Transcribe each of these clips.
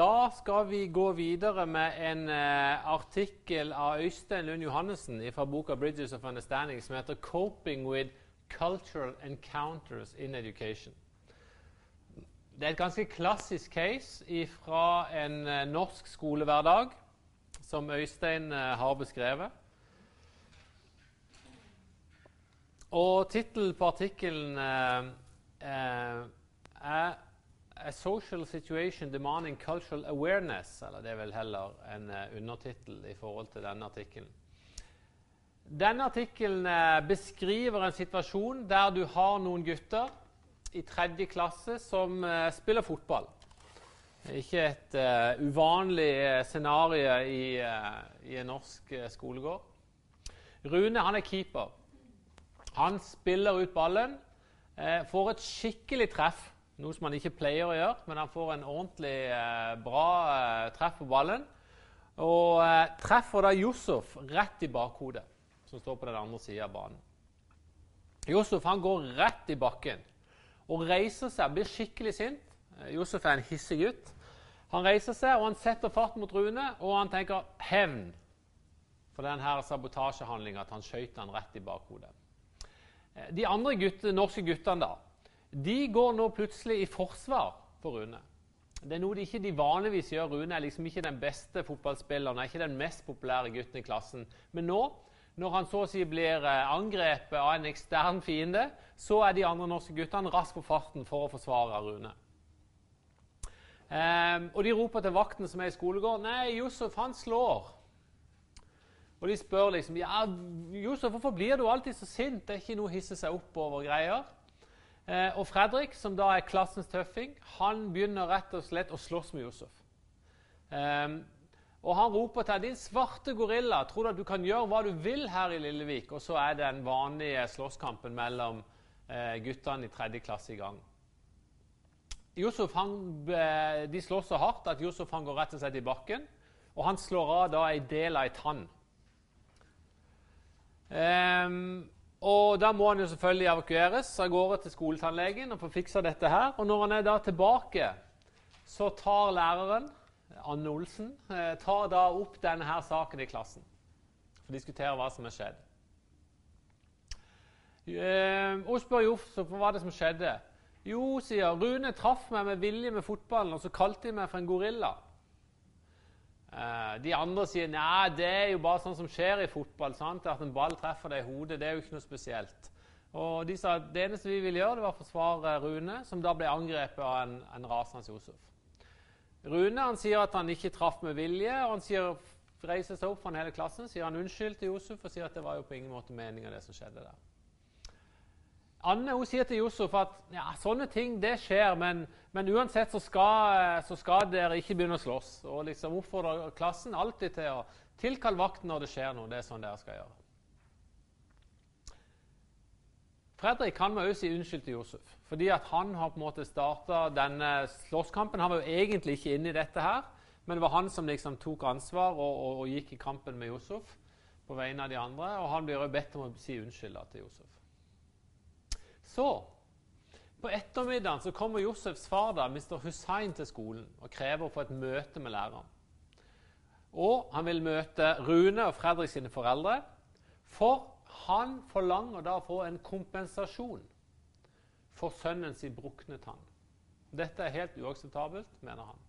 Da skal vi gå videre med en uh, artikkel av Øystein Lund Johannessen fra boka 'Bridges of Understanding' som heter 'Coping with Cultural Encounters in Education'. Det er et ganske klassisk case fra en uh, norsk skolehverdag som Øystein uh, har beskrevet. Og tittelen på artikkelen er 'A social situation demanding cultural awareness'. Eller det er vel heller en uh, undertittel i forhold til denne artikkelen. Denne artikkelen uh, beskriver en situasjon der du har noen gutter i tredje klasse som uh, spiller fotball. Ikke et uvanlig scenario i, i, en norsk skolegård. Rune han er keeper. Han spiller ut ballen, får et skikkelig treff noe som han ikke pleier å gjøre, men han får en ordentlig eh, bra eh, treff på ballen. Og eh, treffer da Josef rett i bakhodet, som står på den andre sida av banen. Josef han går rett i bakken og reiser seg, blir skikkelig sint. Eh, Josef er en hissig gutt. Han reiser seg og han setter fart mot Rune, og han tenker hevn for denne sabotasjehandlinga at han skjøt han rett i bakhodet. Eh, de andre gutte, norske guttene da, de går nå plutselig i forsvar for Rune. Det er noe de ikke de vanligvis gjør. Rune er liksom ikke den beste fotballspilleren, er ikke den mest populære gutten i klassen. Men nå, når han så å si blir eh, angrepet av en ekstern fiende, så er de andre norske guttene raskt på farten for å forsvare Rune. Um, og de roper til vakten som er i skolegården, 'Nei, Josef, han slår.' Og de spør liksom, 'Ja, Josef, hvorfor blir du alltid så sint?' Det er ikke noe å hisse seg opp over greier. Eh, og Fredrik, som da er klassens tøffing, han begynner rett og slett å slåss med Josef. Eh, og han roper til 'Din svarte gorilla, tror du at du kan gjøre hva du vil her i Lillevik?' Og så er den vanlige slåsskampen mellom eh, guttene i tredje klasse i gang. Josef, han, de slår så hardt at Josef han går rett og slett i bakken. Og han slår av da en del av ei tann. Um, og Da må han jo selvfølgelig evakueres av gårde til skoletannlegen og få fiksa dette her. Og når han er da tilbake, så tar læreren, Anne Olsen, eh, tar da opp denne her saken i klassen for å diskutere hva som har skjedd. Eh, hun spør Josef hva det som skjedde. Jo, sier Rune traff meg med vilje med fotballen, og så kalte de meg for en gorilla. Uh, de andre sier nei, det er jo bare sånn som skjer i fotball. Sant? At en ball treffer deg i hodet, det er jo ikke noe spesielt. Og de sa at det eneste vi ville gjøre, det var å forsvare Rune, som da ble angrepet av en, en rasende Josef. Rune han sier at han ikke traff med vilje, og han sier, reiser seg opp foran hele klassen, sier han unnskyld til Josef og sier at det var jo på ingen måte meninga, det som skjedde der. Anne hun sier til Josef at ja, sånne ting det skjer, men, men uansett så skal, så skal, dere ikke begynne å slåss. Og liksom oppfordrer klassen alltid til å tilkalle vakten når det skjer noe. Det er sånn dere skal gjøre. Fredrik kan må også si unnskyld til Josef, fordi at han har på en måte starta denne slåsskampen. Han var jo egentlig ikke inne i dette her, men det var han som liksom tok ansvar og, og, og gikk i kampen med Josef på vegne av de andre. Og han blir jo bedt om å si unnskyld til Josef. Så på ettermiddagen så kommer Josefs far, da, Mr. Hussein, til skolen og krever å få et møte med læreren. Og han vil møte Rune og Fredrik sine foreldre, for han forlanger da å få en kompensasjon for sønnen sin brukne tann. Dette er helt uakseptabelt, mener han.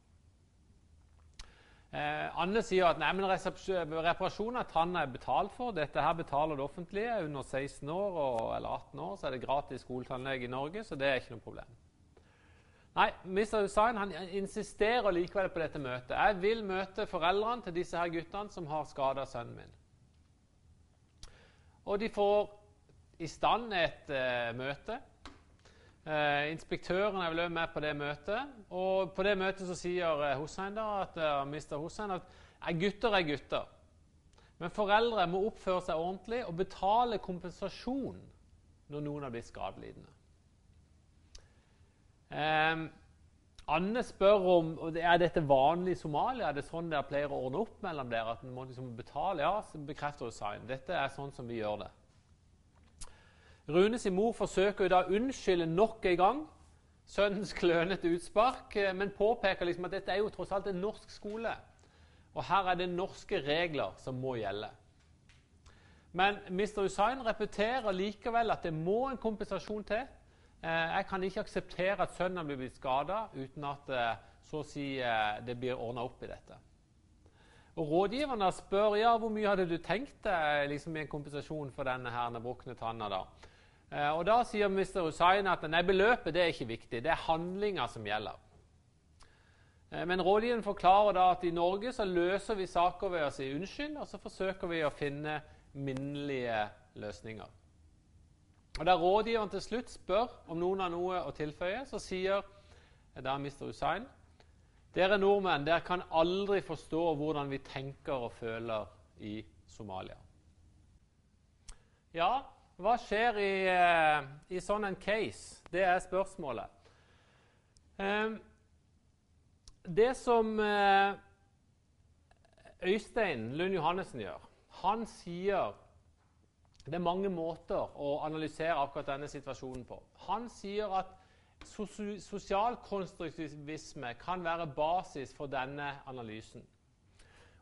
Eh, Anne sier at nei, men reparasjon av tanna er betalt for. Dette her betaler det offentlige. Under 16 år og, eller 18 år så er det gratis skoletannlege i Norge, så det er ikke noe problem. Nei, Mr. Hussain han insisterer likevel på dette møtet. Jeg vil møte foreldrene til disse her guttene som har skada sønnen min. Og de får i stand et uh, møte Eh, inspektøren er vel med på det møtet. Og på det møtet så sier eh, Hussein da, at, uh, Mr. Hussein at eh, gutter er gutter. Men foreldre må oppføre seg ordentlig og betale kompensasjon når noen har blitt skadelidende. Eh, Anne spør om er dette vanlig i Somalia. Er det sånn dere pleier å ordne opp mellom dere? At en må liksom betale? Ja, så bekrefter Hussein. Dette er sånn som vi gjør det. Rune sin mor forsøker da å unnskylde nok en gang, sønnens klønete utspark, eh, men påpeker liksom at dette er jo tross alt en norsk skole. Og her er det norske regler som må gjelde. Men Mr. Usain repeterer likevel at det må en kompensasjon til. Eh, jeg kan ikke akseptere at sønnen blir blitt skada uten at eh, så å si, det blir ordna opp i dette. Og Rådgiverne spør ja, hvor mye hadde du tenkt deg liksom, i en kompensasjon for denne brukne tanna. da? Eh, og Da sier Mr. Hussain at nei, beløpet det er ikke viktig, det er handlinga som gjelder. Eh, men rådgiveren forklarer da at i Norge så løser vi saker ved å si unnskyld, og så forsøker vi å finne minnelige løsninger. Og Da rådgiveren til slutt spør om noen har noe å tilføye, så sier da Mr. Hussain dere nordmenn dere kan aldri forstå hvordan vi tenker og føler i Somalia. Ja, hva skjer i, eh, i sånn en case? Det er spørsmålet. Ehm, det som eh, Øystein Lund Johannessen gjør Han sier det er mange måter å analysere akkurat denne situasjonen på. Han sier at Sosialkonstruktivisme kan være basis for denne analysen.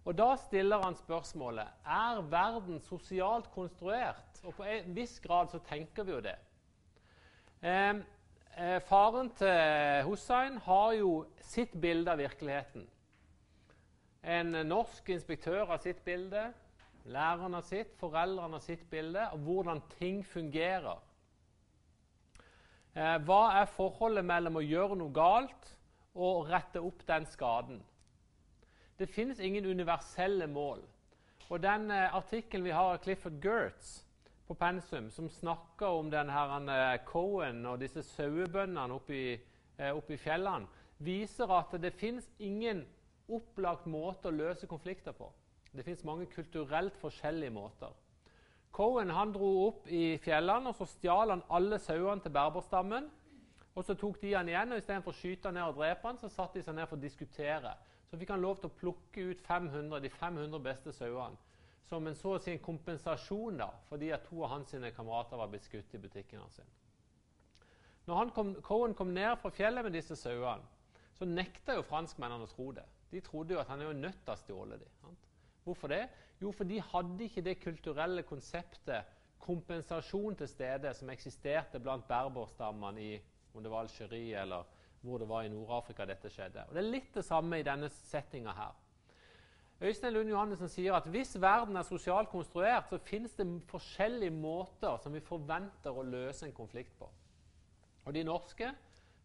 Og Da stiller han spørsmålet er verden sosialt konstruert. Og På en viss grad så tenker vi jo det. Eh, faren til Hussein har jo sitt bilde av virkeligheten. En norsk inspektør har sitt bilde, læreren har sitt, foreldrene har sitt bilde av hvordan ting fungerer. Eh, hva er forholdet mellom å gjøre noe galt og rette opp den skaden? Det finnes ingen universelle mål. Og den eh, artikkelen vi har av Clifford Gertz på pensum, som snakker om denne eh, Cohen og disse sauebøndene oppe i, eh, oppe i fjellene, viser at det finnes ingen opplagt måte å løse konflikter på. Det finnes mange kulturelt forskjellige måter. Cohen han dro opp i fjellene og så stjal han alle sauene til berberstammen. Og Så tok de han igjen, og istedenfor å skyte han ned og drepe han, så satte de seg ned for å diskutere. Så fikk han lov til å plukke ut 500, de 500 beste sauene som en så å si en kompensasjon da, fordi at to av hans kamerater var blitt skutt i butikken hans. Når kom, Cohen kom ned fra fjellet med disse sauene, så nekta jo franskmennene å tro det. De trodde jo at han jo nødt til å stjåle dem. Hvorfor det? Jo, for de hadde ikke det kulturelle konseptet kompensasjon til stede som eksisterte blant berberstammene i om det var Algerie eller hvor det var i Nord-Afrika dette skjedde. Og Det er litt det samme i denne settinga her. Øystein Lund Johannessen sier at hvis verden er sosialt konstruert, så finnes det forskjellige måter som vi forventer å løse en konflikt på. Og De norske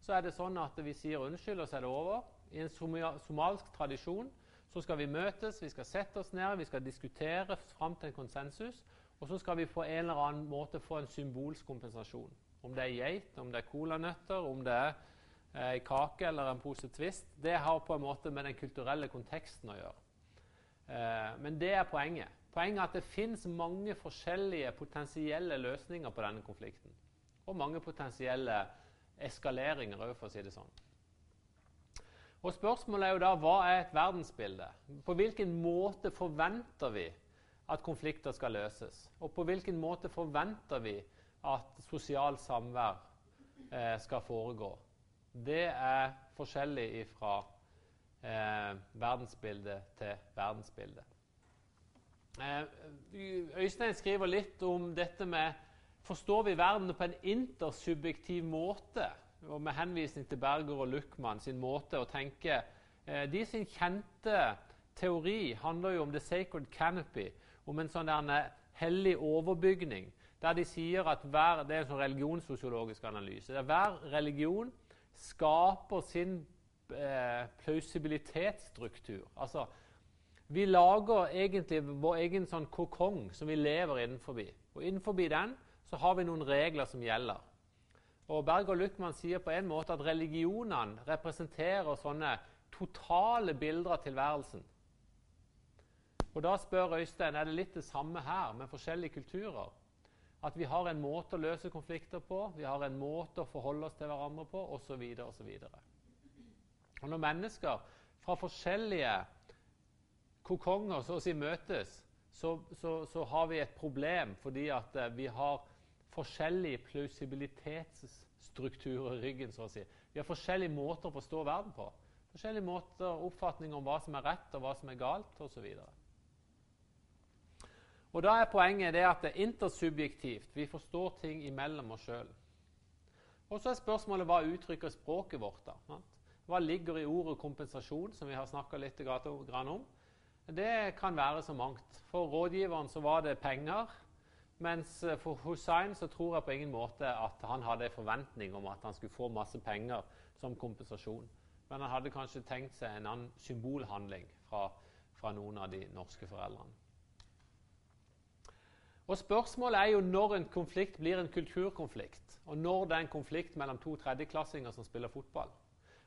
så er det sånn at vi sier unnskyld, og så er det over. I en somalsk tradisjon så skal vi møtes, vi skal sette oss ned, vi skal diskutere fram til en konsensus. Og så skal vi på en eller annen måte få en symbolsk kompensasjon. Om det er geit, om det er colanøtter, om det er ei eh, kake eller en pose Twist. Det har på en måte med den kulturelle konteksten å gjøre. Eh, men det er poenget. Poenget er at det fins mange forskjellige potensielle løsninger på denne konflikten. Og mange potensielle eskaleringer òg, for å si det sånn. Og Spørsmålet er jo da hva er et verdensbilde? På hvilken måte forventer vi at konflikter skal løses? Og på hvilken måte forventer vi at sosialt samvær eh, skal foregå? Det er forskjellig fra eh, verdensbilde til verdensbilde. Eh, Øystein skriver litt om dette med Forstår vi verden på en intersubjektiv måte? og med henvisning til Berger og Luckmann sin måte å tenke eh, De sin kjente teori handler jo om the sacred canopy, om en sånn der hellig overbygning, der de sier at hver, Det er en sånn religionssosiologisk analyse. der Hver religion skaper sin eh, plausibilitetsstruktur. Altså, vi lager egentlig vår egen sånn kokong som vi lever innenfor. Og innenfor den så har vi noen regler som gjelder. Og Berger Luckmann sier på en måte at religionene representerer sånne totale bilder av tilværelsen. Og Da spør Øystein er det litt det samme her, med forskjellige kulturer. At vi har en måte å løse konflikter på, vi har en måte å forholde oss til hverandre på, osv. osv. Og når mennesker fra forskjellige kokonger så å si møtes, så, så, så har vi et problem fordi at eh, vi har forskjellige plausibilitetsstrukturer i ryggen. så å si. Vi har forskjellige måter å forstå verden på. Forskjellige måter, oppfatning om hva som er rett, og hva som er galt, osv. Og Da er poenget det at det er intersubjektivt. Vi forstår ting imellom oss sjøl. Og så er spørsmålet hva uttrykker språket vårt? da? Hva ligger i ordet kompensasjon, som vi har snakka litt om? Det kan være så mangt. For rådgiveren så var det penger. Mens for Hussein så tror jeg på ingen måte at han hadde en forventning om at han skulle få masse penger som kompensasjon. Men han hadde kanskje tenkt seg en annen symbolhandling fra, fra noen av de norske foreldrene. Og Spørsmålet er jo når en konflikt blir en kulturkonflikt, og når det er en konflikt mellom to tredjeklassinger som spiller fotball.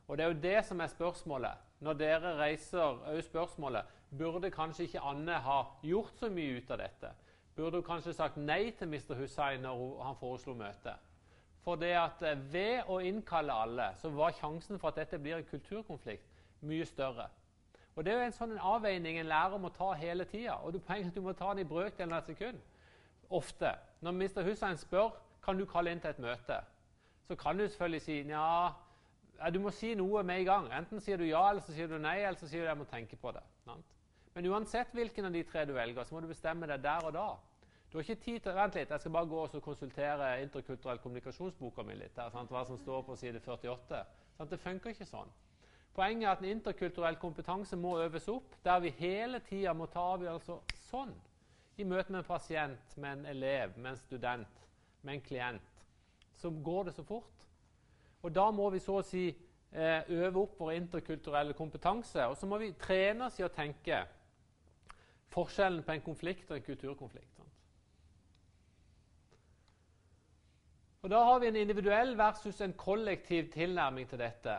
Og Det er jo det som er spørsmålet. Når dere reiser, òg spørsmålet burde kanskje ikke Anne ha gjort så mye ut av dette. Burde hun kanskje sagt nei til Mr. Hussein når han foreslo møte. For det at eh, ved å innkalle alle, så var sjansen for at dette blir en kulturkonflikt, mye større. Og Det er jo en sånn avveining en lærer må ta hele tida. Og du, du må ta den i brøkdelen av et sekund. Ofte. Når Mr. Hussein spør kan du kalle inn til et møte, så kan du selvfølgelig si ja, du må si noe med i gang. Enten sier du ja, eller så sier du nei, eller så sier du jeg må tenke på det. Men uansett hvilken av de tre du velger, så må du bestemme deg der og da. Du har ikke tid til Vent litt, jeg skal bare gå og konsultere interkulturell kommunikasjonsboka mi litt. Der, hva som står på side 48. Sant? Det funker ikke sånn. Poenget er at en interkulturell kompetanse må øves opp, der vi hele tida må ta avgjørelser sånn. I møte med en pasient, med en elev, med en student, med en klient. Så går det så fort. Og da må vi så å si eh, øve opp vår interkulturelle kompetanse. Og så må vi trene oss i å tenke forskjellen på en konflikt og en kulturkonflikt. Og Da har vi en individuell versus en kollektiv tilnærming til dette.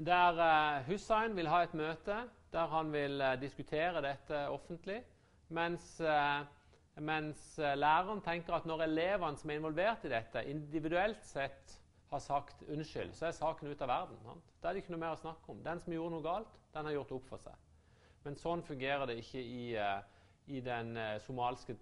Der uh, Hussein vil ha et møte der han vil uh, diskutere dette offentlig, mens, uh, mens læreren tenker at når elevene som er involvert i dette, individuelt sett har sagt unnskyld, så er saken ute av verden. Sant? Da er det ikke noe mer å snakke om. Den som gjorde noe galt, den har gjort opp for seg. Men sånn fungerer det ikke i, uh, i den somaliske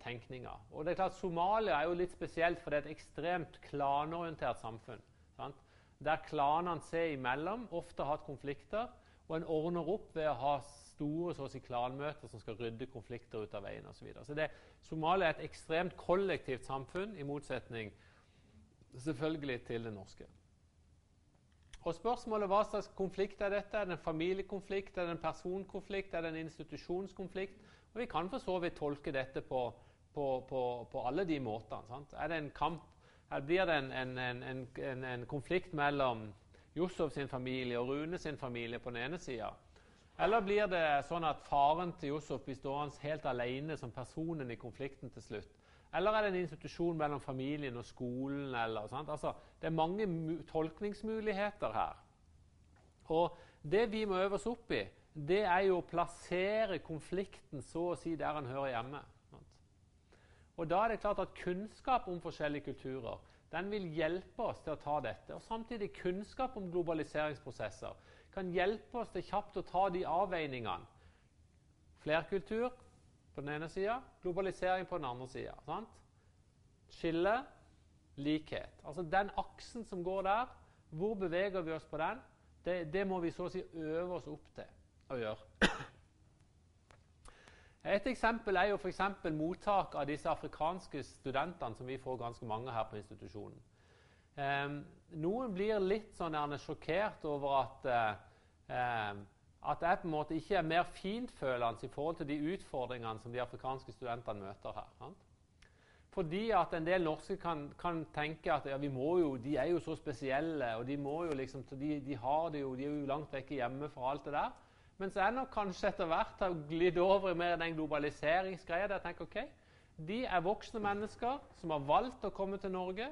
tenkninga. Og det er klart, Somalia er jo litt spesielt, for det er et ekstremt klanorientert samfunn. Sant? Der klanene seg imellom ofte har hatt konflikter, og en ordner opp ved å ha store så å si, klanmøter som skal rydde konflikter ut av veien osv. Så, videre. så Somalia er et ekstremt kollektivt samfunn, i motsetning selvfølgelig til det norske. Og spørsmålet Hva slags konflikt er dette? Er det en familiekonflikt? Er det en personkonflikt? Er det en institusjonskonflikt? Og Vi kan for så vidt tolke dette på, på, på, på alle de måtene. Sant? Er det en kamp? Her blir det en, en, en, en konflikt mellom Josef sin familie og Rune sin familie på den ene sida? Eller blir det sånn at faren til Josef blir stående helt alene som personen i konflikten til slutt? Eller er det en institusjon mellom familien og skolen? Eller, altså, det er mange tolkningsmuligheter her. Og det vi må øve oss opp i, det er jo å plassere konflikten så å si der den hører hjemme. Og Da er det klart at kunnskap om forskjellige kulturer den vil hjelpe oss til å ta dette. Og samtidig kunnskap om globaliseringsprosesser kan hjelpe oss til kjapt å ta de avveiningene. Flerkultur på den ene sida, globalisering på den andre sida. Skille, likhet. Altså den aksen som går der, hvor beveger vi oss på den? Det, det må vi så å si øve oss opp til å gjøre. Et eksempel er jo f.eks. mottak av disse afrikanske studentene som vi får ganske mange her på institusjonen. Um, noen blir litt sånn sjokkert over at eh, at jeg på en måte ikke er mer fintfølende i forhold til de utfordringene som de afrikanske studentene møter her. Sant? Fordi at en del norske kan, kan tenke at ja, jo, de er jo så spesielle, og de, liksom, de, de, har det jo, de er jo langt vekke hjemme fra alt det der. Mens jeg nok kanskje etter hvert har glidd over i mer den globaliseringsgreia der jeg tenker ok, de er voksne mennesker som har valgt å komme til Norge,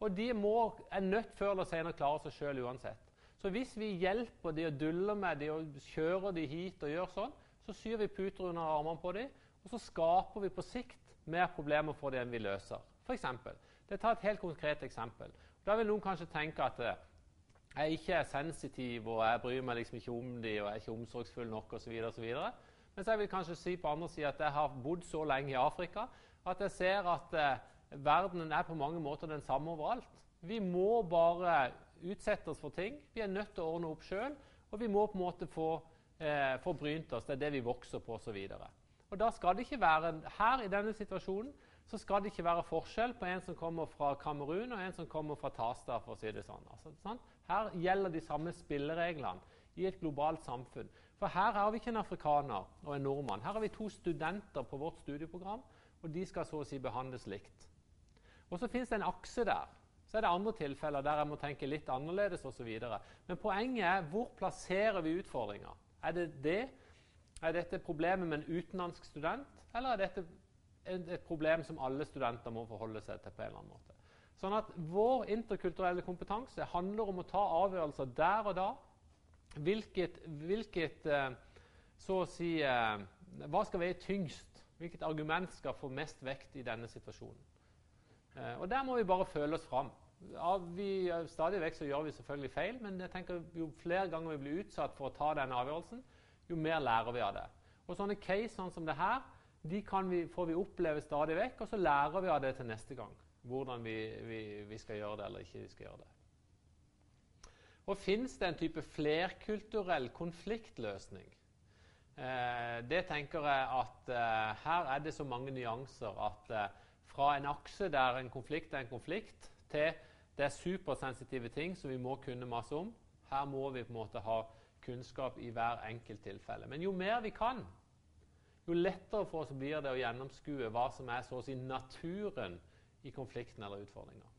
og de må, er nødt før eller senere klare seg sjøl uansett. Så hvis vi hjelper de og duller med de og kjører de hit og gjør sånn, så syr vi puter under armene på dem, og så skaper vi på sikt mer problemer for dem enn vi løser. For eksempel, det tar et helt konkret eksempel. Da vil noen kanskje tenke at eh, jeg ikke er sensitiv, og jeg bryr meg liksom ikke om dem, og jeg er ikke omsorgsfull nok osv. Mens jeg vil kanskje si på andre siden at jeg har bodd så lenge i Afrika at jeg ser at eh, verdenen er på mange måter den samme overalt. Vi må bare utsette oss for ting. Vi er nødt til å ordne opp sjøl. Og vi må på en måte få, eh, forbrynt brynt oss. Det er det vi vokser på osv. Da skal det ikke være, Her i denne situasjonen så skal det ikke være forskjell på en som kommer fra Kamerun og en som kommer fra Tasta. for å si det sånn. Altså, sånn. Her gjelder de samme spillereglene i et globalt samfunn. For her har vi ikke en afrikaner og en nordmann. Her har vi to studenter på vårt studieprogram, og de skal så å si behandles likt. Og så fins det en akse der. Så er det andre tilfeller der jeg må tenke litt annerledes osv. Men poenget er hvor plasserer vi utfordringa? Er det det? Er dette problemet med en utenlandsk student, eller er dette et problem som alle studenter må forholde seg til på en eller annen måte? Sånn at Vår interkulturelle kompetanse handler om å ta avgjørelser der og da. Hvilket, hvilket eh, så å si, eh, Hva skal veie tyngst? Hvilket argument skal få mest vekt i denne situasjonen? Eh, og Der må vi bare føle oss fram. Vi, stadig vekk så gjør vi selvfølgelig feil, men jeg tenker jo flere ganger vi blir utsatt for å ta denne avgjørelsen, jo mer lærer vi av det. Og Sånne case sånn som det her de vi, får vi oppleve stadig vekk, og så lærer vi av det til neste gang. Hvordan vi, vi, vi skal gjøre det eller ikke vi skal gjøre det. Og Fins det en type flerkulturell konfliktløsning? Eh, det tenker jeg at eh, her er det så mange nyanser at eh, fra en akse der en konflikt er en konflikt, til det er supersensitive ting som vi må kunne masse om. Her må vi på en måte ha kunnskap i hver enkelt tilfelle. Men jo mer vi kan, jo lettere for oss blir det å gjennomskue hva som er så å si naturen i konflikten eller utfordringa.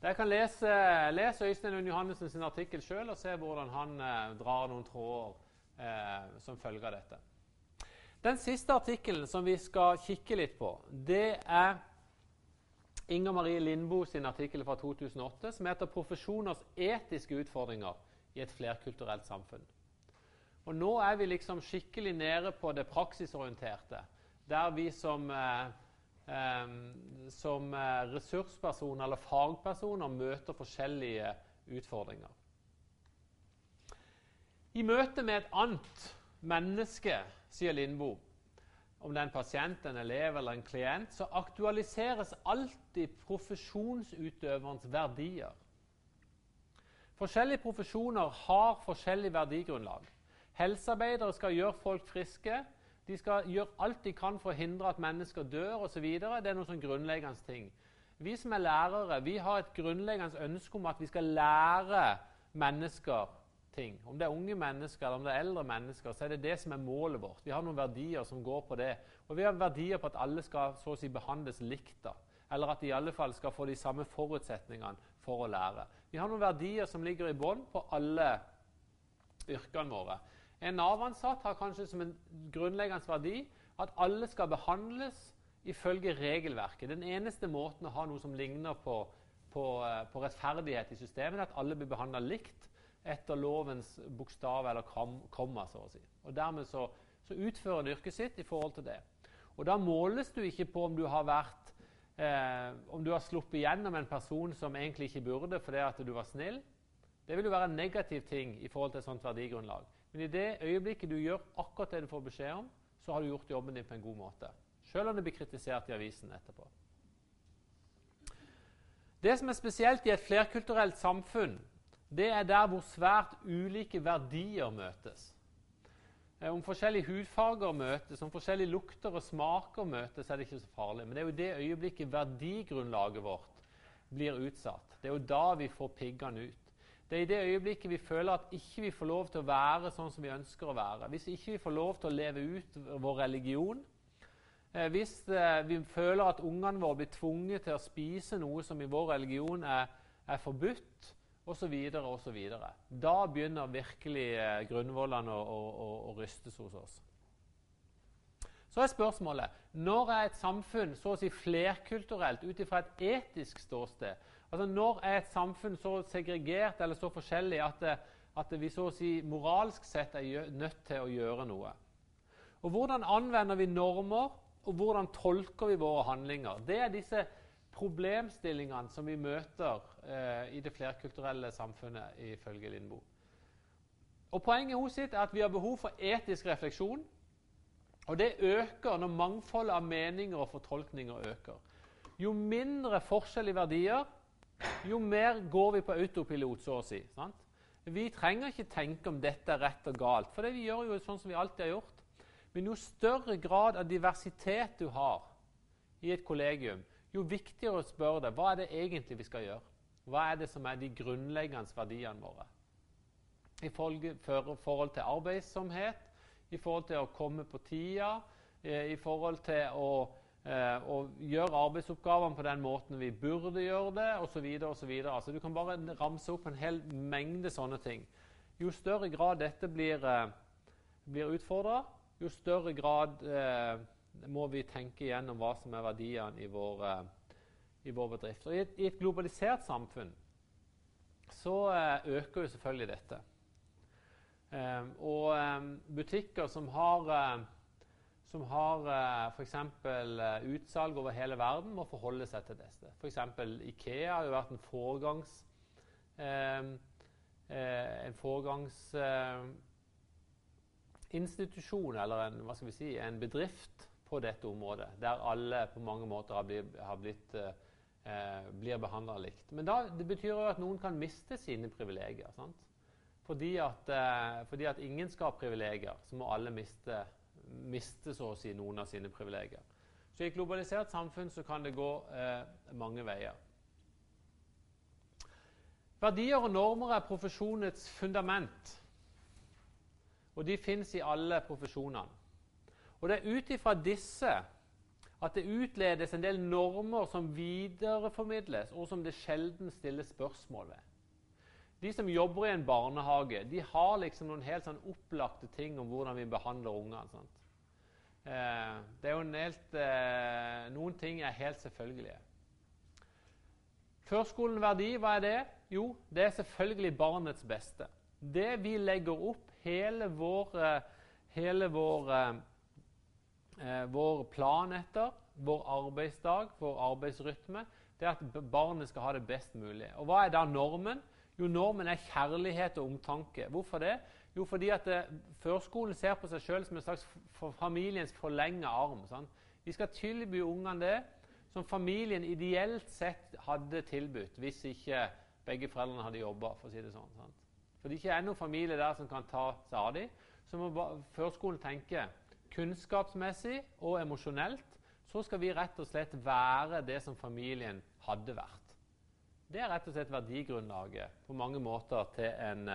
Dere kan lese, lese Øystein Lund Johannessen sin artikkel sjøl og se hvordan han eh, drar noen tråder eh, som følge av dette. Den siste artikkelen som vi skal kikke litt på, det er Inger Marie Lindboe sin artikkel fra 2008 som heter 'Profesjoners etiske utfordringer i et flerkulturelt samfunn'. Og Nå er vi liksom skikkelig nede på det praksisorienterte, der vi som eh, som eh, ressurspersoner eller fagpersoner møter forskjellige utfordringer. I møte med et annet menneske, sier Lindboe, om det er en pasient, en elev eller en klient, så aktualiseres alltid profesjonsutøverens verdier. Forskjellige profesjoner har forskjellig verdigrunnlag. Helsearbeidere skal gjøre folk friske. De skal gjøre alt de kan for å hindre at mennesker dør osv. Det er noen sånn grunnleggende ting. Vi som er lærere, vi har et grunnleggende ønske om at vi skal lære mennesker ting. Om det er unge mennesker eller om det er eldre mennesker, så er det det som er målet vårt. Vi har noen verdier som går på det. Og vi har verdier på at alle skal så å si behandles likt. da. Eller at de i alle fall skal få de samme forutsetningene for å lære. Vi har noen verdier som ligger i bånn på alle yrkene våre. En Nav-ansatt har kanskje som en grunnleggende verdi at alle skal behandles ifølge regelverket. Den eneste måten å ha noe som ligner på, på, eh, på rettferdighet i systemet, er at alle blir behandla likt etter lovens bokstav eller komma. så å si. Og Dermed så, så utfører en yrket sitt i forhold til det. Og Da måles du ikke på om du har vært eh, om du har sluppet gjennom en person som egentlig ikke burde fordi at du var snill. Det vil jo være en negativ ting i forhold til et sånt verdigrunnlag. Men i det øyeblikket du gjør akkurat det du får beskjed om, så har du gjort jobben din på en god måte. Selv om det blir kritisert i avisen etterpå. Det som er spesielt i et flerkulturelt samfunn, det er der hvor svært ulike verdier møtes. Eh, om forskjellige hudfarger møtes, om forskjellige lukter og smaker møtes, er det ikke så farlig. Men det er jo det øyeblikket verdigrunnlaget vårt blir utsatt. Det er jo da vi får piggene ut. Det er i det øyeblikket vi føler at ikke vi får lov til å være sånn som vi ønsker å være. Hvis ikke vi får lov til å leve ut vår religion. Eh, hvis eh, vi føler at ungene våre blir tvunget til å spise noe som i vår religion er, er forbudt, osv., osv. Da begynner virkelig eh, grunnvollene å, å, å, rystes hos oss. Så er spørsmålet når er et samfunn så å si flerkulturelt ut ifra et etisk ståsted Altså Når er et samfunn så segregert eller så forskjellig at, det, at vi så å si moralsk sett er nødt til å gjøre noe? Og Hvordan anvender vi normer, og hvordan tolker vi våre handlinger? Det er disse problemstillingene som vi møter eh, i det flerkulturelle samfunnet, ifølge Lindboe. Og Poenget hos sitt er at vi har behov for etisk refleksjon. Og det øker når mangfoldet av meninger og fortolkninger øker. Jo mindre forskjell i verdier, jo mer går vi på autopilot, så å si. Sant? Vi trenger ikke tenke om dette er rett og galt, for det vi gjør jo sånn som vi alltid har gjort. Men jo større grad av diversitet du har i et kollegium, jo viktigere å spørre deg hva er det egentlig vi skal gjøre. Hva er det som er de grunnleggende verdiene våre? I forhold til arbeidsomhet, i forhold til å komme på tida, eh, i forhold til å, eh, å gjøre arbeidsoppgavene på den måten vi burde gjøre det, osv. Altså, du kan bare ramse opp en hel mengde sånne ting. Jo større grad dette blir, eh, blir utfordra, jo større grad eh, må vi tenke igjennom hva som er verdiene i vår, eh, i vår bedrift. Og i et, i et, globalisert samfunn så eh, øker jo selvfølgelig dette. Eh, og butikker som har, som har f.eks. utsalg over hele verden, må forholde seg til dette. F.eks. Ikea har jo vært en foregangs, en foregangsinstitusjon, eller en, hva skal vi si, en bedrift på dette området, der alle på mange måter har blitt, har blitt eh, blir behandla likt. Men da, det betyr jo at noen kan miste sine privilegier. Fordi at, eh, fordi at, ingen skal ha privilegier, så må alle miste, miste så å si noen av sine privilegier. Så i et globalisert samfunn så kan det gå eh, mange veier. Verdier og normer er profesjonets fundament. Og de fins i alle profesjonene. Og det er ut ifra disse at det utledes en del normer som videreformidles, og som det sjelden stilles spørsmål ved. De som jobber i en barnehage, de har liksom noen helt sånn opplagte ting om hvordan vi behandler ungene. Eh, det er jo helt, eh, Noen ting er helt selvfølgelige. Førskolen verdi, hva er det? Jo, det er selvfølgelig barnets beste. Det vi legger opp hele vår, eh, hele vår, eh, eh, vår plan etter, vår arbeidsdag, vår arbeidsrytme, det er at barnet skal ha det best mulig. Og Hva er da normen? Jo, Normen er kjærlighet og omtanke. Hvorfor det? Jo, fordi at det, Førskolen ser på seg sjøl som en slags for familiens forlenga arm. Sant? Vi skal tilby ungene det som familien ideelt sett hadde tilbudt hvis ikke begge foreldrene hadde jobba. For å si det sånn, sant? For det ikke er noen familie der som kan ta seg av dem. Så må førskolen tenke kunnskapsmessig og emosjonelt. Så skal vi rett og slett være det som familien hadde vært. Det er rett og slett verdigrunnlaget på mange måter til en,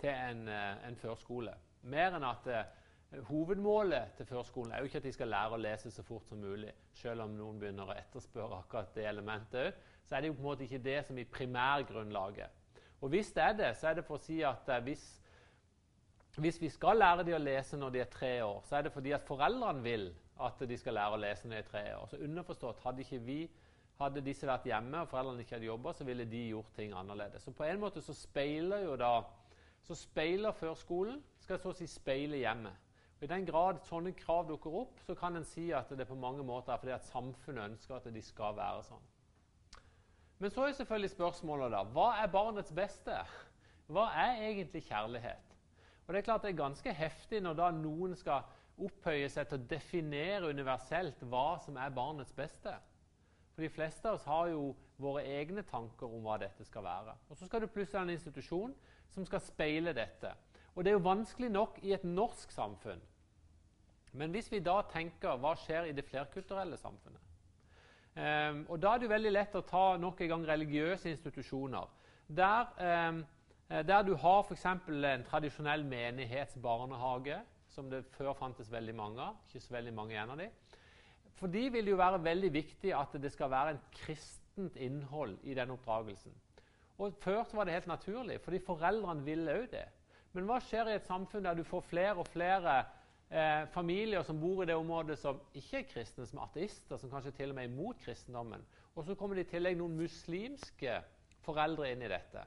til en, en førskole. Mer enn at uh, Hovedmålet til førskolen er jo ikke at de skal lære å lese så fort som mulig. Selv om noen begynner å etterspørre akkurat det elementet òg, så er det jo på en måte ikke det som er primærgrunnlaget. Og hvis det er det, så er det for å si at eh, hvis, hvis vi skal lære dem å lese når de er tre år, så er det fordi at foreldrene vil at de skal lære å lese når de er tre år. Så underforstått, hadde ikke vi hadde disse vært hjemme og foreldrene ikke hadde jobba, så ville de gjort ting annerledes. Så på en måte så speiler jo da så speiler førskolen skal så å si speile hjemmet. I den grad sånne krav dukker opp, så kan en si at det på mange måter er fordi at samfunnet ønsker at de skal være sånn. Men så er selvfølgelig spørsmålet da, hva er barnets beste? Hva er egentlig kjærlighet? Og Det er klart det er ganske heftig når da noen skal opphøye seg til å definere universelt hva som er barnets beste. For De fleste av oss har jo våre egne tanker om hva dette skal være. Og Så skal du plutselig ha en institusjon som skal speile dette. Og Det er jo vanskelig nok i et norsk samfunn. Men hvis vi da tenker hva skjer i det flerkulturelle samfunnet? Um, og Da er det jo veldig lett å ta nok en gang religiøse institusjoner. Der, um, der du har f.eks. en tradisjonell menighetsbarnehage, som det før fantes veldig mange av. ikke så veldig mange igjen av de. For de vil det jo være veldig viktig at det skal være en kristent innhold i den oppdragelsen. Og Før så var det helt naturlig, fordi foreldrene ville òg det. Men hva skjer i et samfunn der du får flere og flere eh, familier som bor i det området som ikke er kristne, som er ateister, som kanskje til og med er imot kristendommen. Og så kommer det i tillegg noen muslimske foreldre inn i dette.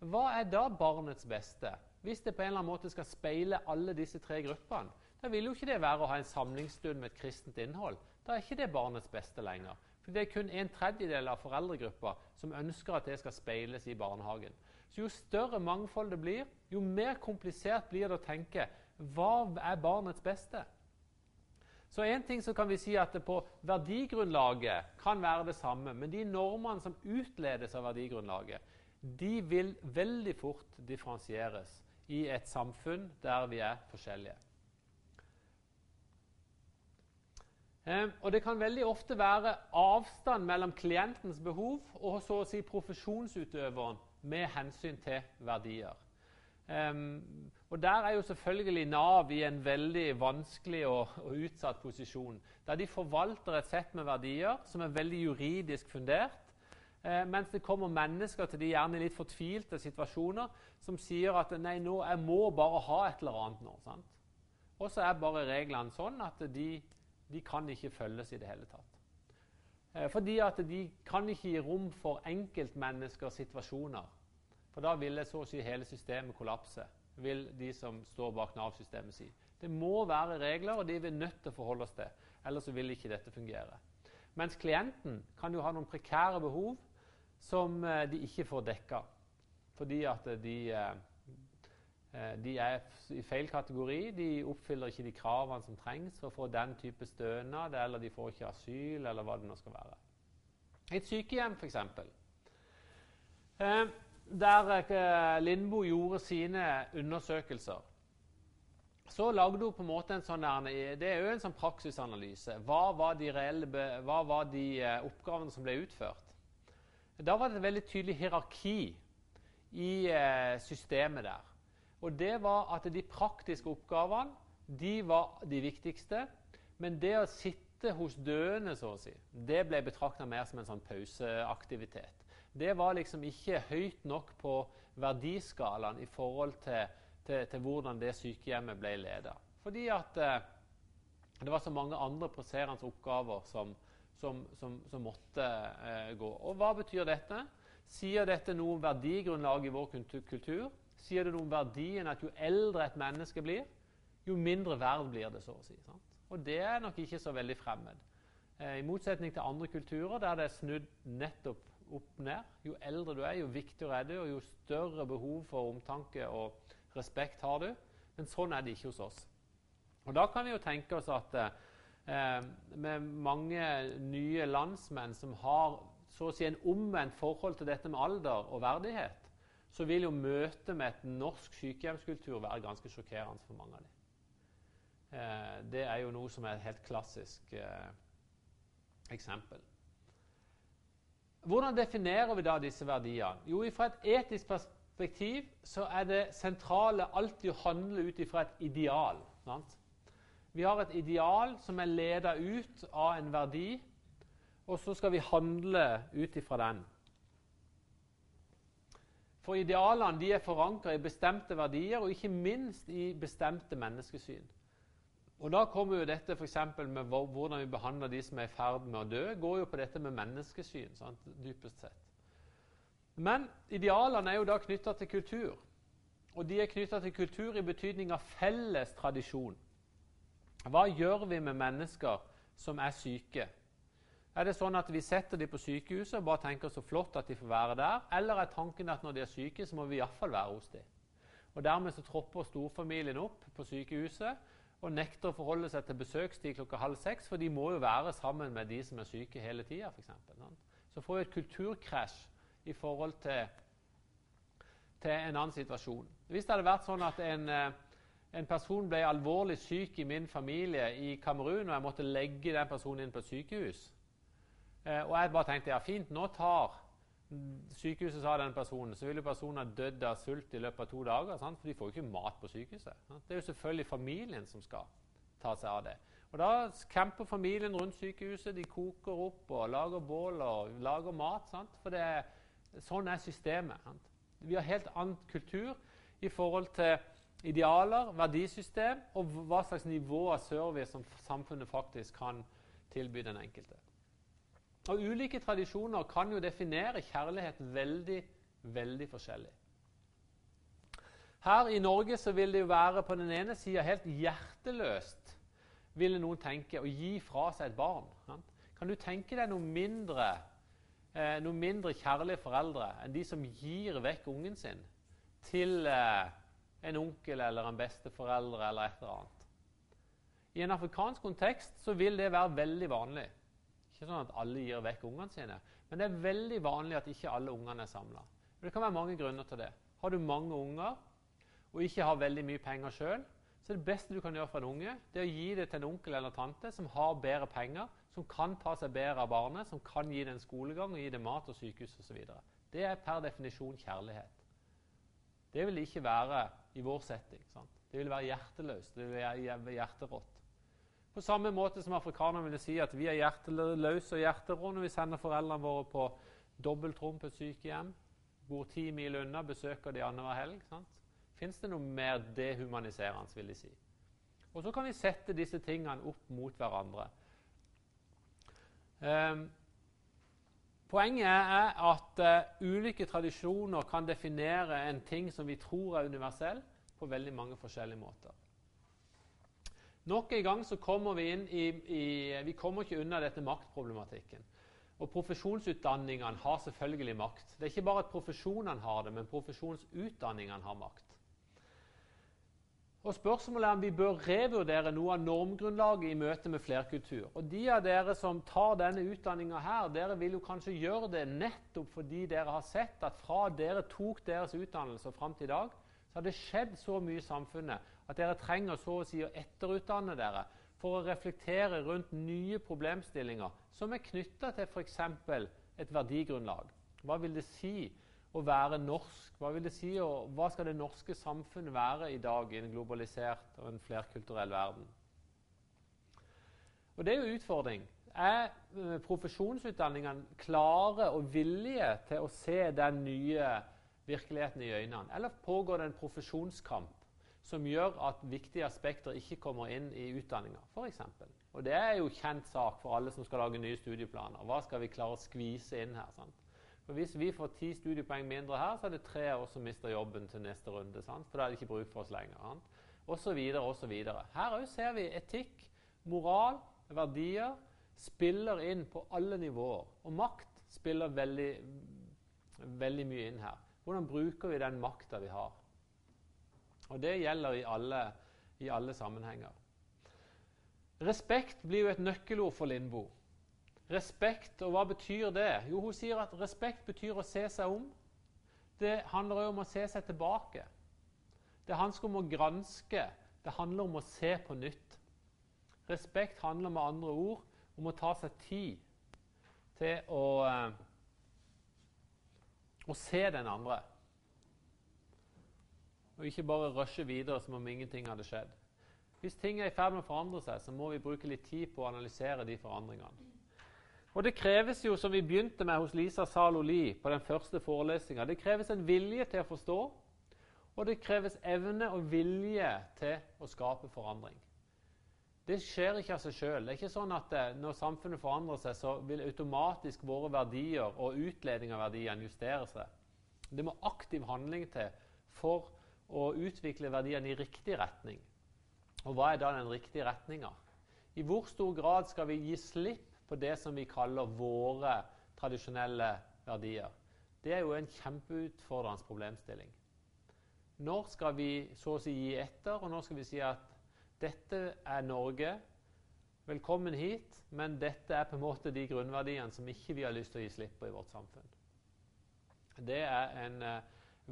Hva er da barnets beste? Hvis det på en eller annen måte skal speile alle disse tre gruppene, da vil jo ikke det være å ha en samlingsstund med et kristent innhold. Da er ikke det barnets beste lenger. For det er kun en tredjedel av foreldregruppa som ønsker at det skal speiles i barnehagen. Så Jo større mangfold det blir, jo mer komplisert blir det å tenke hva er barnets beste? Så en ting så kan vi si at det på verdigrunnlaget kan være det samme, men de normene som utledes av verdigrunnlaget, de vil veldig fort differensieres i et samfunn der vi er forskjellige. Eh, og Det kan veldig ofte være avstand mellom klientens behov og så å si profesjonsutøveren med hensyn til verdier. Um, og Der er jo selvfølgelig Nav i en veldig vanskelig og, og, utsatt posisjon. Der de forvalter et sett med verdier som er veldig juridisk fundert, eh, mens det kommer mennesker til de gjerne litt fortvilte situasjoner som sier at nei, nå, jeg må bare ha et eller annet nå. sant? Og så er bare reglene sånn at de, de kan ikke følges i det hele tatt. Eh, fordi at de kan ikke gi rom for enkeltmenneskers situasjoner. For da ville så å si hele systemet kollapse, vil de som står bak Nav-systemet si. Det må være regler, og de er vi nødt til å forholde oss til. Ellers vil ikke dette fungere. Mens klienten kan jo ha noen prekære behov som eh, de ikke får dekka. Fordi at de, eh, de er i feil kategori. De oppfyller ikke de kravene som trengs for å få den type stønad, eller de får ikke asyl, eller hva det nå skal være. Et sykehjem, f.eks der eh, Lindboe gjorde sine undersøkelser, så lagde hun på en måte en sånn Det er jo en sånn praksisanalyse. Hva var de, reelle, hva var de eh, oppgavene som ble utført? Da var det et veldig tydelig hierarki i eh, systemet der. Og det var at de praktiske oppgavene de var de viktigste. Men det å sitte hos døende, så å si, det ble betrakta mer som en sånn pauseaktivitet det var liksom ikke høyt nok på verdiskalaen i forhold til, til, til hvordan det sykehjemmet ble ledet. Fordi at eh, det var så mange andre presserende oppgaver som, som, som, som måtte eh, gå. Og hva betyr dette? Sier dette noe om verdigrunnlaget i vår kultur? Sier det noe om verdien at jo eldre et menneske blir, jo mindre verd blir det, så å si. Sant? Og det er nok ikke så veldig fremmed. Eh, I motsetning til andre kulturer der det er snudd nettopp opp ned. Jo eldre du er, jo viktigere er du, og jo større behov for omtanke og respekt har du. Men sånn er det ikke hos oss. Og Da kan vi jo tenke oss at eh, med mange nye landsmenn som har så å si en omvendt forhold til dette med alder og verdighet, så vil jo møtet med et norsk sykehjemskultur være ganske sjokkerende for mange av dem. Eh, det er jo noe som er et helt klassisk eh, eksempel. Hvordan definerer vi da disse verdiene? Jo, Fra et etisk perspektiv så er det sentrale alltid å handle ut ifra et ideal. Sant? Vi har et ideal som er leda ut av en verdi, og så skal vi handle ut ifra den. For idealene de er forankra i bestemte verdier, og ikke minst i bestemte menneskesyn. Og Da kommer jo dette for med hvordan vi behandler de som er i ferd med å dø, går jo på dette med menneskesyn, sant, dypest sett. Men idealene er jo da knytta til kultur. Og de er knytta til kultur i betydning av felles tradisjon. Hva gjør vi med mennesker som er syke? Er det sånn at vi setter dem på sykehuset og bare tenker så flott at de får være der? Eller er tanken at når de er syke, så må vi iallfall være hos dem? Og Dermed så tropper storfamilien opp på sykehuset og nekter å forholde seg til besøkstid klokka halv seks, for de må jo være sammen med de som er syke hele tida. Så får vi et kulturkrasj i forhold til, til, en annen situasjon. Hvis det hadde vært sånn at en, eh, en, person ble alvorlig syk i min familie i Kamerun, og jeg måtte legge den personen inn på sykehus, eh, og jeg bare tenkte ja, fint, nå tar sykehuset sa den personen, så ville personen ha dødd av sult i løpet av to dager. Sant? For de får jo ikke mat på sykehuset. Sant? Det er jo selvfølgelig familien som skal ta seg av det. Og Da camper familien rundt sykehuset. De koker opp og lager bål og lager mat. Sant? For er, sånn er systemet. Vi har helt annen kultur i forhold til idealer, verdisystem og hva slags nivå av service som samfunnet faktisk kan tilby den enkelte. Og Ulike tradisjoner kan jo definere kjærlighet veldig, veldig forskjellig. Her i Norge så vil det jo være på den ene sida helt hjerteløst ville noen tenke å gi fra seg et barn. Kan du tenke deg noe mindre, eh, noe mindre kjærlige foreldre enn de som gir vekk ungen sin til eh, en onkel eller en besteforeldre eller et eller annet? I en afrikansk kontekst så vil det være veldig vanlig. Ikke sånn at alle gir vekk ungene sine, men det er veldig vanlig at ikke alle ungene er samla. Det kan være mange grunner til det. Har du mange unger og ikke har veldig mye penger sjøl, så det beste du kan gjøre for en unge, det er å gi det til en onkel eller tante som har bedre penger, som kan ta seg bedre av barnet, som kan gi det en skolegang og gi det mat og sykehus osv. Det er per definisjon kjærlighet. Det vil ikke være i vår setting. Sant? Det vil være hjerteløst, det vil være hjerterått. På samme måte som afrikanerne ville si at vi er hjerteløse og hjerterå når vi sender foreldrene våre på dobbeltrom på et sykehjem, bor ti mil unna, besøker de annenhver helg. Fins det noe mer dehumaniserende, vil de si. Og så kan vi sette disse tingene opp mot hverandre. Um, poenget er at uh, ulike tradisjoner kan definere en ting som vi tror er universell, på veldig mange forskjellige måter. Nok en gang så kommer vi inn i, i Vi kommer ikke unna dette maktproblematikken. Og profesjonsutdanningene har selvfølgelig makt. Det er ikke bare at profesjonene har det, men profesjonsutdanningene har makt. Og Spørsmålet er om vi bør revurdere noe av normgrunnlaget i møte med flerkultur. Og De av dere som tar denne utdanninga her, dere vil jo kanskje gjøre det nettopp fordi dere har sett at fra dere tok deres utdannelse og fram til i dag, så har det skjedd så mye i samfunnet at dere trenger så å si å etterutdanne dere for å reflektere rundt nye problemstillinger som er knytta til f.eks. et verdigrunnlag. Hva vil det si å være norsk? Hva vil det si, og hva skal det norske samfunnet være i dag i en globalisert og en flerkulturell verden? Og Det er jo utfordring. Er eh, profesjonsutdanningene klare og villige til å se den nye virkeligheten i øynene? Eller pågår det en profesjonskamp som gjør at viktige aspekter ikke kommer inn i utdanninga, f.eks.? Og Det er jo kjent sak for alle som skal lage nye studieplaner. Hva skal vi klare å skvise inn her? sant? For Hvis vi får ti studiepoeng mindre her, så er det tre av oss som mister jobben til neste runde. Sant? For da er det ikke bruk for oss lenger. Sant? Og så videre og så videre. Her òg ser vi etikk, moral, verdier spiller inn på alle nivåer. Og makt spiller veldig, veldig mye inn her. Hvordan bruker vi den makta vi har? Og det gjelder i alle, i alle sammenhenger. Respekt blir jo et nøkkelord for Lindboe. Respekt, og hva betyr det? Jo, Hun sier at respekt betyr å se seg om. Det handler òg om å se seg tilbake. Det handler om å granske. Det handler om å se på nytt. Respekt handler med andre ord om å ta seg tid til å, uh, å se den andre. Og ikke bare rushe videre som om ingenting hadde skjedd. Hvis ting er i ferd med å forandre seg, så må vi bruke litt tid på å analysere de forandringene. Og det kreves jo, som vi begynte med hos Lisa Zalo Lie på den første forelesninga, det kreves en vilje til å forstå, og det kreves evne og vilje til å skape forandring. Det skjer ikke av seg sjøl. Det er ikke sånn at eh, når samfunnet forandrer seg, så vil automatisk våre verdier og utledning av verdiene justere seg. Det må aktiv handling til for å utvikle verdiene i riktig retning. Og hva er da den riktige retninga? I hvor stor grad skal vi gi slipp på det som vi kaller våre tradisjonelle verdier. Det er jo en kjempeutfordrende problemstilling. Når skal vi så å si gi etter, og når skal vi si at dette er Norge, velkommen hit, men dette er på en måte de grunnverdiene som ikke vi har lyst til å gi slipp på i vårt samfunn. Det er en uh,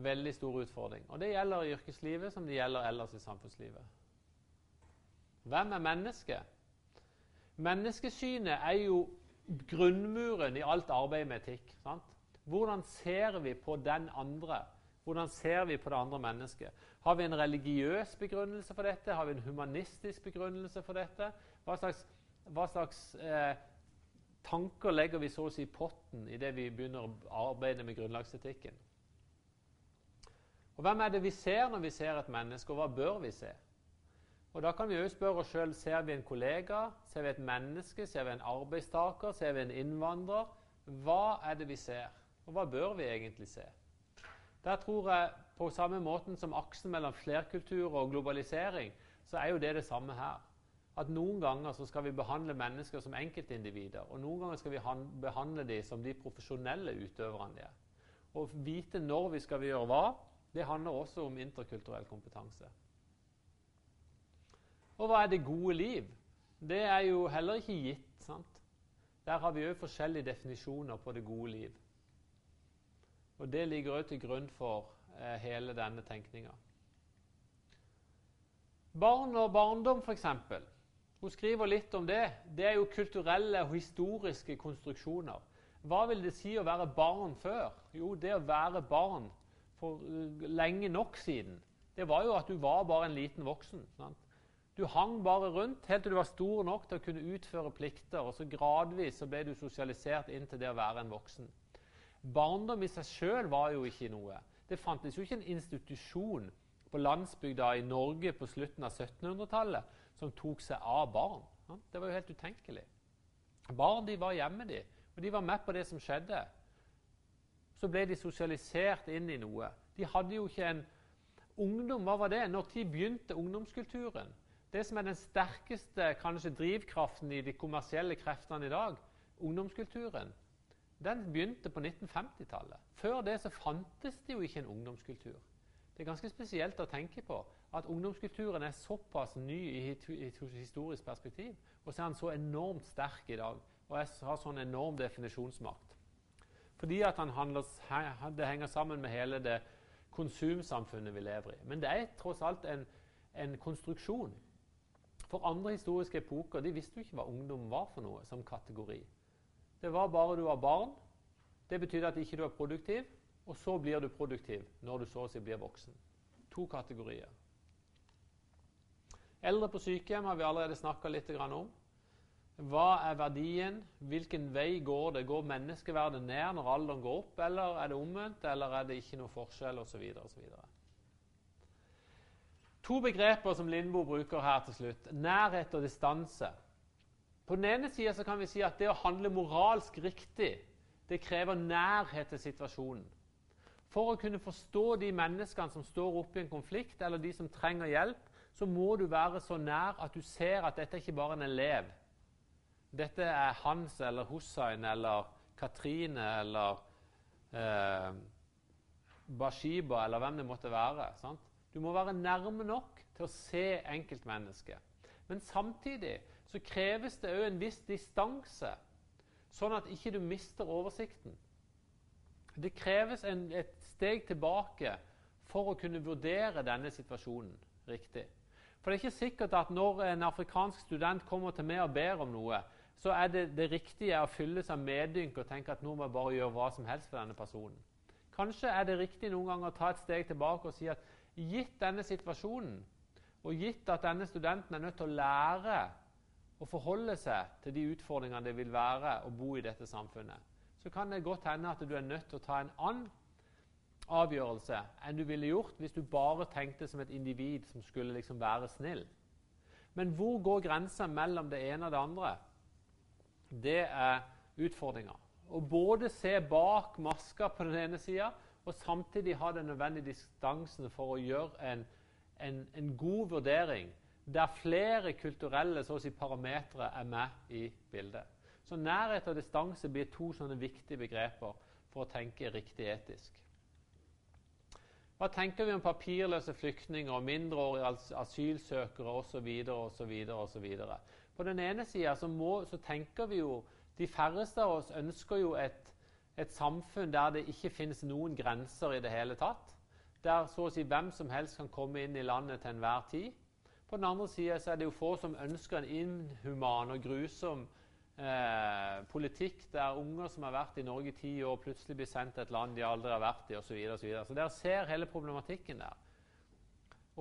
veldig stor utfordring. Og det gjelder i yrkeslivet som det gjelder ellers i samfunnslivet. Hvem er mennesket? Menneskesynet er jo grunnmuren i alt arbeid med etikk. Sant? Hvordan ser vi på den andre? Hvordan ser vi på det andre mennesket? Har vi en religiøs begrunnelse for dette? Har vi en humanistisk begrunnelse for dette? Hva slags, hva slags eh, tanker legger vi så å si i potten idet vi begynner å arbeide med grunnlagsetikken? Og Hvem er det vi ser når vi ser et menneske, og hva bør vi se? Og Da kan vi jo spørre oss sjøl ser vi en kollega, ser vi et menneske, ser vi en arbeidstaker, ser vi en innvandrer. Hva er det vi ser, og hva bør vi egentlig se? Der tror jeg, På samme måten som aksen mellom flerkultur og globalisering, så er jo det det samme her. At Noen ganger så skal vi behandle mennesker som enkeltindivider, og noen ganger skal vi behandle dem som de profesjonelle utøverne de er. Å vite når vi skal gjøre hva, det handler også om interkulturell kompetanse. Og hva er det gode liv? Det er jo heller ikke gitt. sant? Der har vi òg forskjellige definisjoner på det gode liv. Og Det ligger òg til grunn for eh, hele denne tenkninga. Barn og barndom, f.eks. Hun skriver litt om det. Det er jo kulturelle og historiske konstruksjoner. Hva vil det si å være barn før? Jo, det å være barn for uh, lenge nok siden, det var jo at du var bare en liten voksen. Sant? Du hang bare rundt helt til du var stor nok til å kunne utføre plikter. Og så gradvis så ble du sosialisert inn til det å være en voksen. Barndom i seg sjøl var jo ikke noe. Det fantes jo ikke en institusjon på landsbygda i Norge på slutten av 1700-tallet som tok seg av barn. Det var jo helt utenkelig. Barn de var hjemme, de. Og de var med på det som skjedde. Så ble de sosialisert inn i noe. De hadde jo ikke en Ungdom, hva var det? Når de begynte ungdomskulturen? Det som er den sterkeste kanskje drivkraften i de kommersielle kreftene i dag, ungdomskulturen, den begynte på 1950-tallet. Før det så fantes det jo ikke en ungdomskultur. Det er ganske spesielt å tenke på at ungdomskulturen er såpass ny i et historisk perspektiv, og så er den så enormt sterk i dag og har sånn enorm definisjonsmakt. Fordi at handler, det henger sammen med hele det konsumsamfunnet vi lever i. Men det er tross alt en, en konstruksjon. For andre historiske epoker de visste jo ikke hva ungdom var for noe som kategori. Det var bare du var barn. Det betydde at ikke du er produktiv. Og så blir du produktiv når du så å si blir voksen. To kategorier. Eldre på sykehjem har vi allerede snakka litt om. Hva er verdien? Hvilken vei går det? Går menneskeverdet ned når alderen går opp, eller er det omvendt, eller er det ikke noe forskjell, osv. To begreper som Lindboe bruker her til slutt. Nærhet og distanse. På den ene sida kan vi si at det å handle moralsk riktig, det krever nærhet til situasjonen. For å kunne forstå de menneskene som står oppe i en konflikt, eller de som trenger hjelp, så må du være så nær at du ser at dette er ikke bare en elev dette er Hans eller Hussein eller Katrine eller eh, Bashiba eller hvem det måtte være. Sant? Du må være nærme nok til å se enkeltmennesket. Men samtidig så kreves det òg en viss distanse, sånn at ikke du mister oversikten. Det kreves en, et steg tilbake for å kunne vurdere denne situasjonen riktig. For det er ikke sikkert at når en afrikansk student kommer til meg og ber om noe, så er det det riktige å fylle seg medynk og tenke at nå må jeg bare gjøre hva som helst for denne personen. Kanskje er det riktig noen ganger å ta et steg tilbake og si at gitt denne situasjonen, og gitt at denne studenten er nødt til å lære å forholde seg til de utfordringene det vil være å bo i dette samfunnet, så kan det godt hende at du er nødt til å ta en annen avgjørelse enn du ville gjort hvis du bare tenkte som et individ som skulle liksom være snill. Men hvor går grensa mellom det ene og det andre? det er utfordringa. Å både se bak maska på den ene sida og samtidig ha den nødvendige distansen for å gjøre en, en, en god vurdering der flere kulturelle si, parametere er med i bildet. Så nærhet og distanse blir to sånne viktige begreper for å tenke riktig etisk. Hva tenker vi om papirløse flyktninger, mindreårige asylsøkere osv. På den ene sida så, så, tenker vi jo De færreste av oss ønsker jo et, et, samfunn der det ikke finnes noen grenser i det hele tatt. Der så å si hvem som helst kan komme inn i landet til enhver tid. På den andre sida er det jo få som ønsker en inhuman og grusom eh, politikk der unger som har vært i Norge i ti år, plutselig blir sendt til et land de aldri har vært i osv. Så, videre, og så, videre. så dere ser hele problematikken der.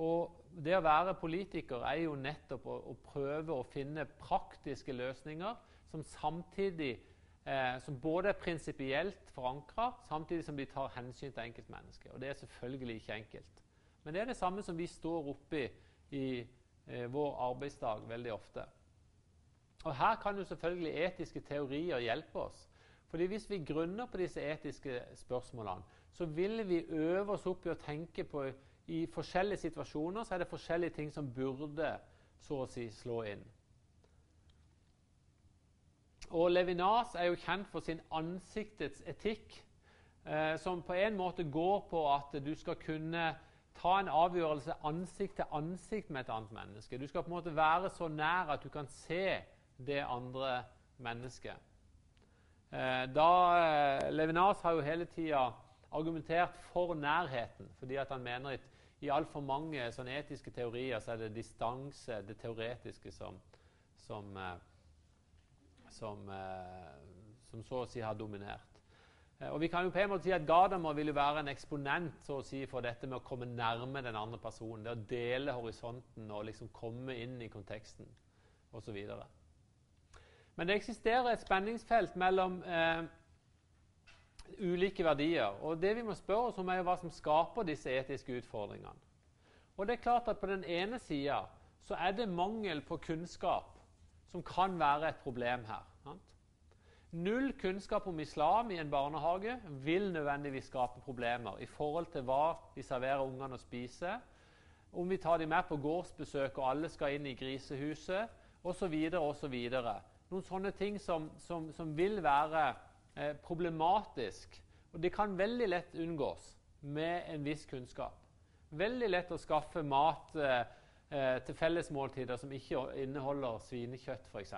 Og det å være politiker er jo nettopp å, å prøve å finne praktiske løsninger som samtidig eh, som både er prinsipielt forankra, samtidig som de tar hensyn til enkeltmennesket. Og det er selvfølgelig ikke enkelt. Men det er det samme som vi står oppi i eh, vår arbeidsdag veldig ofte. Og Her kan jo selvfølgelig etiske teorier hjelpe oss. Fordi Hvis vi grunner på disse etiske spørsmålene, så vil vi øve oss opp i å tenke på i forskjellige situasjoner så er det forskjellige ting som burde så å si slå inn. Og Levinas er jo kjent for sin ansiktets etikk, eh, som på en måte går på at du skal kunne ta en avgjørelse ansikt til ansikt med et annet menneske. Du skal på en måte være så nær at du kan se det andre mennesket. Eh, da, eh, Levinas har jo hele tida argumentert for nærheten, fordi han mener at i altfor mange etiske teorier så er det distanse, det teoretiske, som, som, eh, som, som så å si har dominert. Og vi kan jo på en måte si at Gadamer vil jo være en eksponent så å si, for dette med å komme nærme den andre personen. Det å dele horisonten og liksom komme inn i konteksten osv. Men det eksisterer et spenningsfelt mellom eh, ulike verdier. Og det vi må spørre oss om, er jo hva som skaper disse etiske utfordringene. Og det er klart at På den ene sida så er det mangel på kunnskap som kan være et problem her. Sant? Null kunnskap om islam i en barnehage vil nødvendigvis skape problemer i forhold til hva vi serverer ungene å spise, om vi tar dem med på gårdsbesøk og alle skal inn i grisehuset osv. osv noen sånne ting som, som, som vil være eh, problematisk. Og det kan veldig lett unngås med en viss kunnskap. Veldig lett å skaffe mat eh, eh til fellesmåltider som ikke inneholder svinekjøtt, f.eks.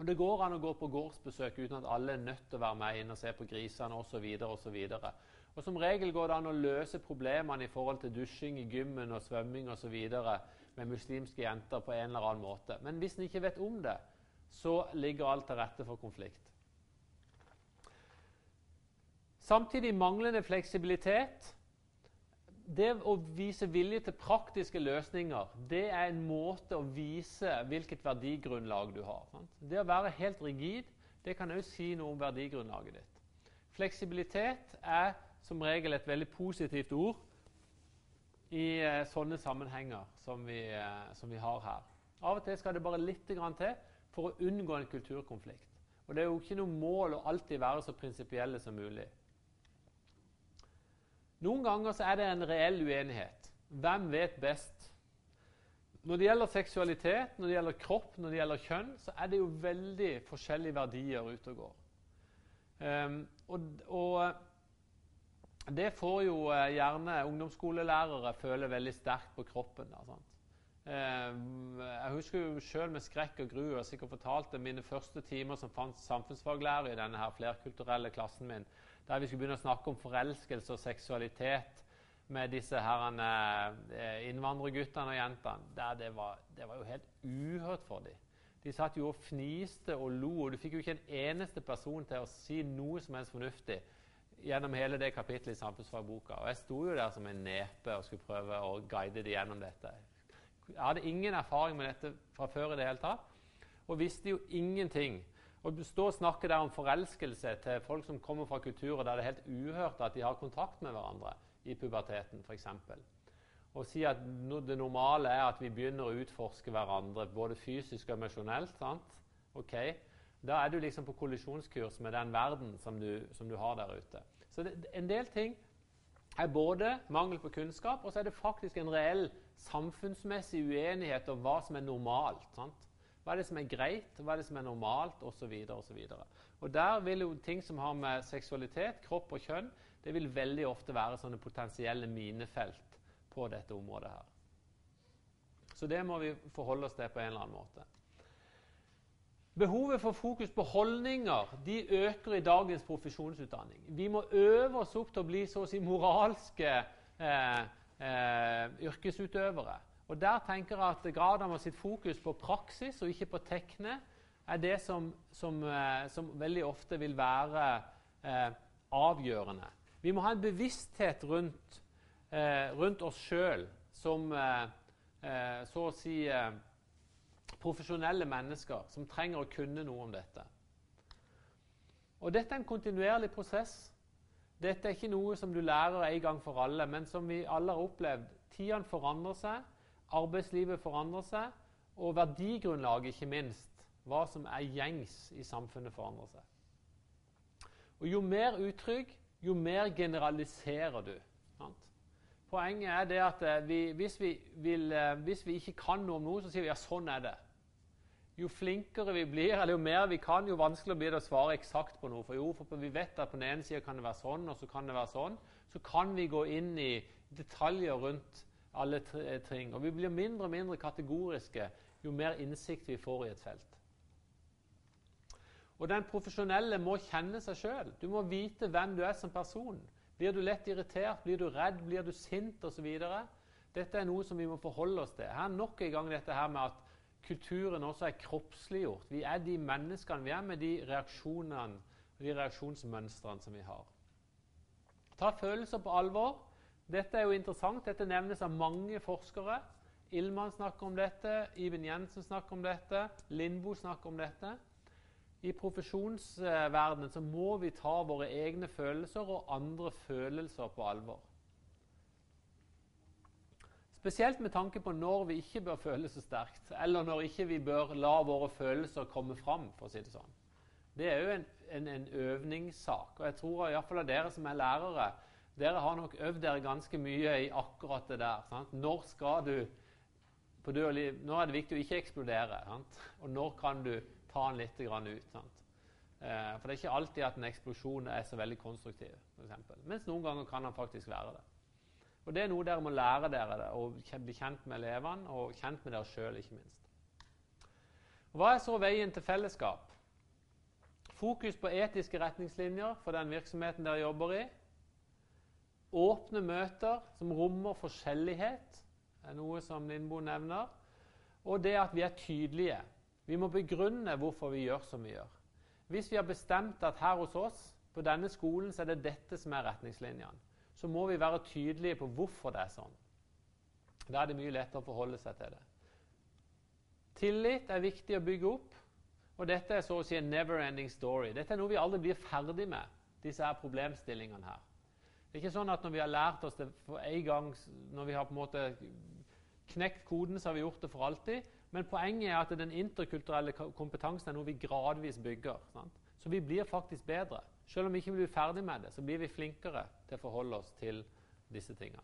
Og Det går an å gå på gårdsbesøk uten at alle er nødt til å være med inn og se på grisene osv. Og, og som regel går det an å løse problemene i forhold til dusjing i gymmen og svømming osv. med muslimske jenter på en eller annen måte. Men hvis en ikke vet om det, så ligger alt til rette for konflikt. Samtidig manglende fleksibilitet. Det å vise vilje til praktiske løsninger det er en måte å vise hvilket verdigrunnlag du har. Sant? Det å være helt rigid det kan også si noe om verdigrunnlaget ditt. Fleksibilitet er som regel et veldig positivt ord i eh, sånne sammenhenger som vi, eh, som vi, har her. Av og til skal det bare litt til for å unngå en kulturkonflikt. Og Det er jo ikke noe mål å alltid være så prinsipielle som mulig. Noen ganger så er det en reell uenighet. Hvem vet best? Når det gjelder seksualitet, når det gjelder kropp, når det gjelder kjønn, så er det jo veldig forskjellige verdier ute og går. Um, og, og, det får jo uh, gjerne ungdomsskolelærere føle veldig sterkt på kroppen. Da, um, jeg husker jo selv med skrekk og gru og sikkert fortalte mine første timer som samfunnsfaglærer i denne her flerkulturelle klassen min, der vi skulle begynne å snakke om forelskelse og seksualitet med disse herrene, eh, innvandrerguttene og jentene. Det, var, det var jo helt uhørt for dem. De satt jo og fniste og lo, og du fikk jo ikke en eneste person til å si noe som helst fornuftig gjennom hele det kapittelet i samfunnsfagboka. Og jeg sto jo der som en nepe og skulle prøve å guide dem gjennom dette. Jeg hadde ingen erfaring med dette fra før i det hele tatt, og visste jo ingenting. Å stå og snakke der om forelskelse til folk som kommer fra kulturer der det er helt uhørt at de har kontakt med hverandre i puberteten f.eks. Og si at det normale er at vi begynner å utforske hverandre både fysisk og emosjonelt. sant? Ok, Da er du liksom på kollisjonskurs med den verden som du, som du har der ute. Så det, en del ting er både mangel på kunnskap, og så er det faktisk en reell samfunnsmessig uenighet om hva som er normalt. Sant? Hva er det som er greit, hva er det som er normalt, osv. Og der vil jo ting som har med seksualitet, kropp og kjønn, det vil veldig ofte være sånne potensielle minefelt på dette området her. Så det må vi forholde oss til på en eller annen måte. Behovet for fokus på holdninger de øker i dagens profesjonsutdanning. Vi må øve oss opp til å bli så å si moralske eh, eh, yrkesutøvere. Og Der tenker jeg at Gradam sitt fokus på praksis og ikke på tekne er det som, som, eh, som veldig ofte vil være eh, avgjørende. Vi må ha en bevissthet rundt, eh, rundt oss sjøl som eh, eh, så å si eh, profesjonelle mennesker som trenger å kunne noe om dette. Og Dette er en kontinuerlig prosess. Dette er ikke noe som du lærer en gang for alle, men som vi alle har opplevd. Tidene forandrer seg, arbeidslivet forandrer seg, og verdigrunnlaget, ikke minst, hva som er gjengs i samfunnet, forandrer seg. Og Jo mer utrygg, jo mer generaliserer du. Sant? Poenget er det at eh, vi, hvis, vi vil, eh, hvis, vi ikke kan noe om noe, så sier vi ja, sånn er det jo flinkere vi blir, eller jo mer vi kan, jo vanskeligere blir det å svare eksakt på noe. For jo, for vi vet at på den ene sida kan det være sånn, og så kan det være sånn. Så kan vi gå inn i, detaljer rundt alle ting. Og vi blir mindre og mindre kategoriske jo mer innsikt vi får i et felt. Og den profesjonelle må kjenne seg sjøl. Du må vite hvem du er som person. Blir du lett irritert, blir du redd, blir du sint osv.? Dette er noe som vi må forholde oss til. Her Nok en gang dette her med at kulturen også er kroppsliggjort. Vi er de menneskene vi er, med de reaksjonene de reaksjonsmønstrene som vi har. Ta følelser på alvor. Dette er jo interessant. Dette nevnes av mange forskere. Ilman snakker om dette, Iben Jensen snakker om dette, Lindboe snakker om dette. I profesjonsverdenen så må vi ta våre egne følelser og andre følelser på alvor. Spesielt med tanke på når vi ikke bør føle så sterkt, eller når ikke vi bør la våre følelser komme fram. for å si Det sånn. Det er jo en, en, en øvningssak. Og jeg tror iallfall dere som er lærere, dere har nok øvd dere ganske mye i akkurat det der. Sant? Når skal du på død og liv, Nå er det viktig å ikke eksplodere. Sant? Og når kan du ta den litt ut? Eh, for det er ikke alltid at en eksplosjon er så veldig konstruktiv. For. Mens noen ganger kan den faktisk være det. Og Det er noe dere må lære dere det, og bli kjent med elevene og kjent med dere sjøl, ikke minst. Hva er så veien til fellesskap? Fokus på etiske retningslinjer for den virksomheten dere jobber i. Åpne møter som rommer forskjellighet, er noe som Lindboe nevner. Og det at vi er tydelige. Vi må begrunne hvorfor vi gjør som vi gjør. Hvis vi har bestemt at her hos oss på denne skolen så er det dette som er retningslinjene, så må vi være tydelige på hvorfor det er sånn. Da er det mye lettere å forholde seg til det. Tillit er viktig å bygge opp. Og dette er så å si en never-ending story. Dette er noe vi aldri blir ferdig med, disse her problemstillingene her. Det er ikke sånn at når vi har lært oss det for en gang, når vi har på en måte knekt koden, så har vi gjort det for alltid. Men poenget er at den interkulturelle kompetansen er noe vi gradvis bygger. Sant? Så vi blir faktisk bedre. Selv om vi ikke blir ferdig med det, så blir vi flinkere til å forholde oss til disse tingene.